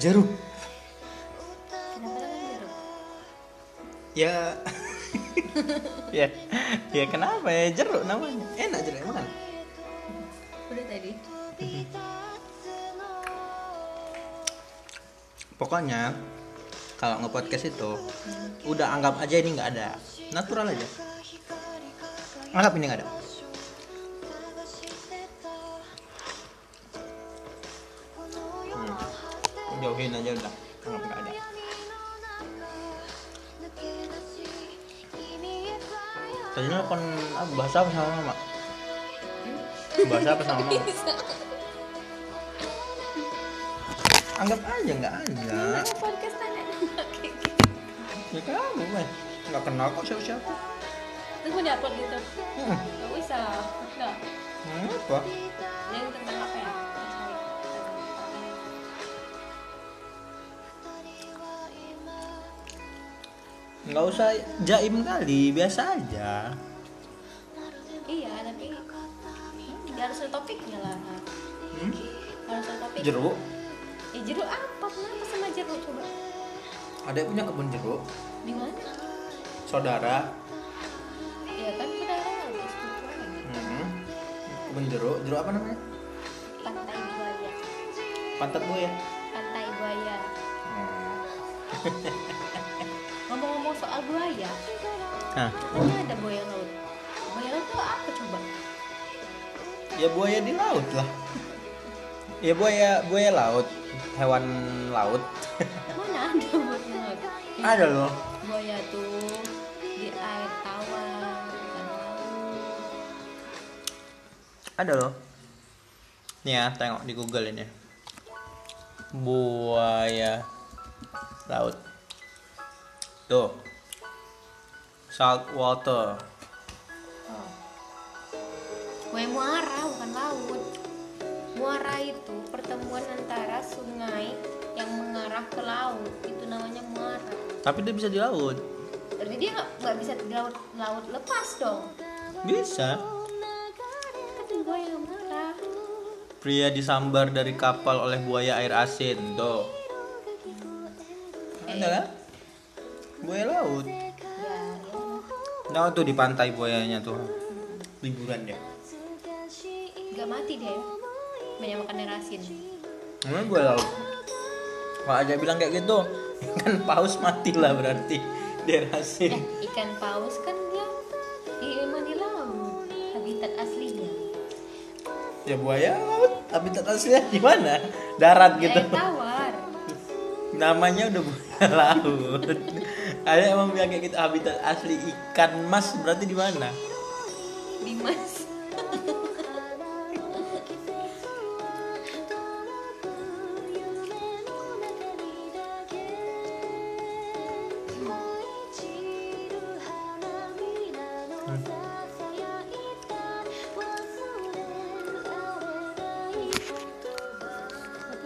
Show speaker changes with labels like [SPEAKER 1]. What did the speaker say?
[SPEAKER 1] Jeruk.
[SPEAKER 2] Kenapa namanya jeruk?
[SPEAKER 1] Ya. ya. Ya kenapa ya jeruk namanya? Enak jeruk makan.
[SPEAKER 2] Udah tadi.
[SPEAKER 1] Pokoknya kalau nge-podcast itu udah anggap aja ini nggak ada. Natural aja. Anggap ini nggak ada. Jauhin aja udah. Anggap nggak ada. Tadi nelfon apa bahasa apa sama mama? Bahasa apa sama mama? Anggap aja nggak ada.
[SPEAKER 2] Gitu?
[SPEAKER 1] Ya kamu mah nggak kenal kok siapa siapa.
[SPEAKER 2] Terus mau diupload gitu?
[SPEAKER 1] Hmm.
[SPEAKER 2] Gak bisa. Enggak.
[SPEAKER 1] Hmm, apa?
[SPEAKER 2] Yang tentang apa ya?
[SPEAKER 1] Nggak usah jaim kali, biasa aja.
[SPEAKER 2] Iya, tapi hmm, harus ada topiknya lah.
[SPEAKER 1] Hmm?
[SPEAKER 2] Harus ada topik.
[SPEAKER 1] Jeruk.
[SPEAKER 2] Ya jeruk apa? Kenapa sama jeruk coba?
[SPEAKER 1] Ada punya kebun jeruk.
[SPEAKER 2] Di mana?
[SPEAKER 1] Saudara.
[SPEAKER 2] Ya kan tujuan.
[SPEAKER 1] Hmm. Kebun jeruk. Jeruk apa namanya?
[SPEAKER 2] Pantai Buaya.
[SPEAKER 1] Pantat buaya.
[SPEAKER 2] Pantai Buaya.
[SPEAKER 1] Hmm.
[SPEAKER 2] Soal buaya,
[SPEAKER 1] Hah.
[SPEAKER 2] katanya ada buaya laut. Buaya laut itu apa coba?
[SPEAKER 1] Ya buaya di laut lah. Ya buaya buaya laut, hewan laut.
[SPEAKER 2] Mana ada buaya laut?
[SPEAKER 1] Ada loh.
[SPEAKER 2] Buaya tuh di air tawar, bukan laut.
[SPEAKER 1] Ada loh. Nih ya, tengok di Google ini. Buaya laut. Tuh. Salt water.
[SPEAKER 2] Oh. Muara bukan laut. Muara itu pertemuan antara sungai yang mengarah ke laut. Itu namanya muara.
[SPEAKER 1] Tapi dia bisa di laut.
[SPEAKER 2] Berarti dia nggak bisa di laut laut lepas dong.
[SPEAKER 1] Bisa. Pria disambar dari kapal oleh buaya air asin. Tuh. Ada kan? Buaya laut.
[SPEAKER 2] Ya, ya.
[SPEAKER 1] Nah tuh di pantai buayanya tuh. Liburan dia.
[SPEAKER 2] Gak mati dia. Banyak makan air asin.
[SPEAKER 1] Namanya buaya laut. Kalau aja bilang kayak gitu, kan paus mati lah berarti di air asin.
[SPEAKER 2] Eh, ikan paus kan dia di laut. Habitat aslinya.
[SPEAKER 1] Ya buaya laut, habitat aslinya di mana? Darat gitu.
[SPEAKER 2] air tawar.
[SPEAKER 1] Namanya udah buaya laut. Ada emang bilang kayak gitu habitat asli ikan mas berarti di mana?
[SPEAKER 2] Dimas.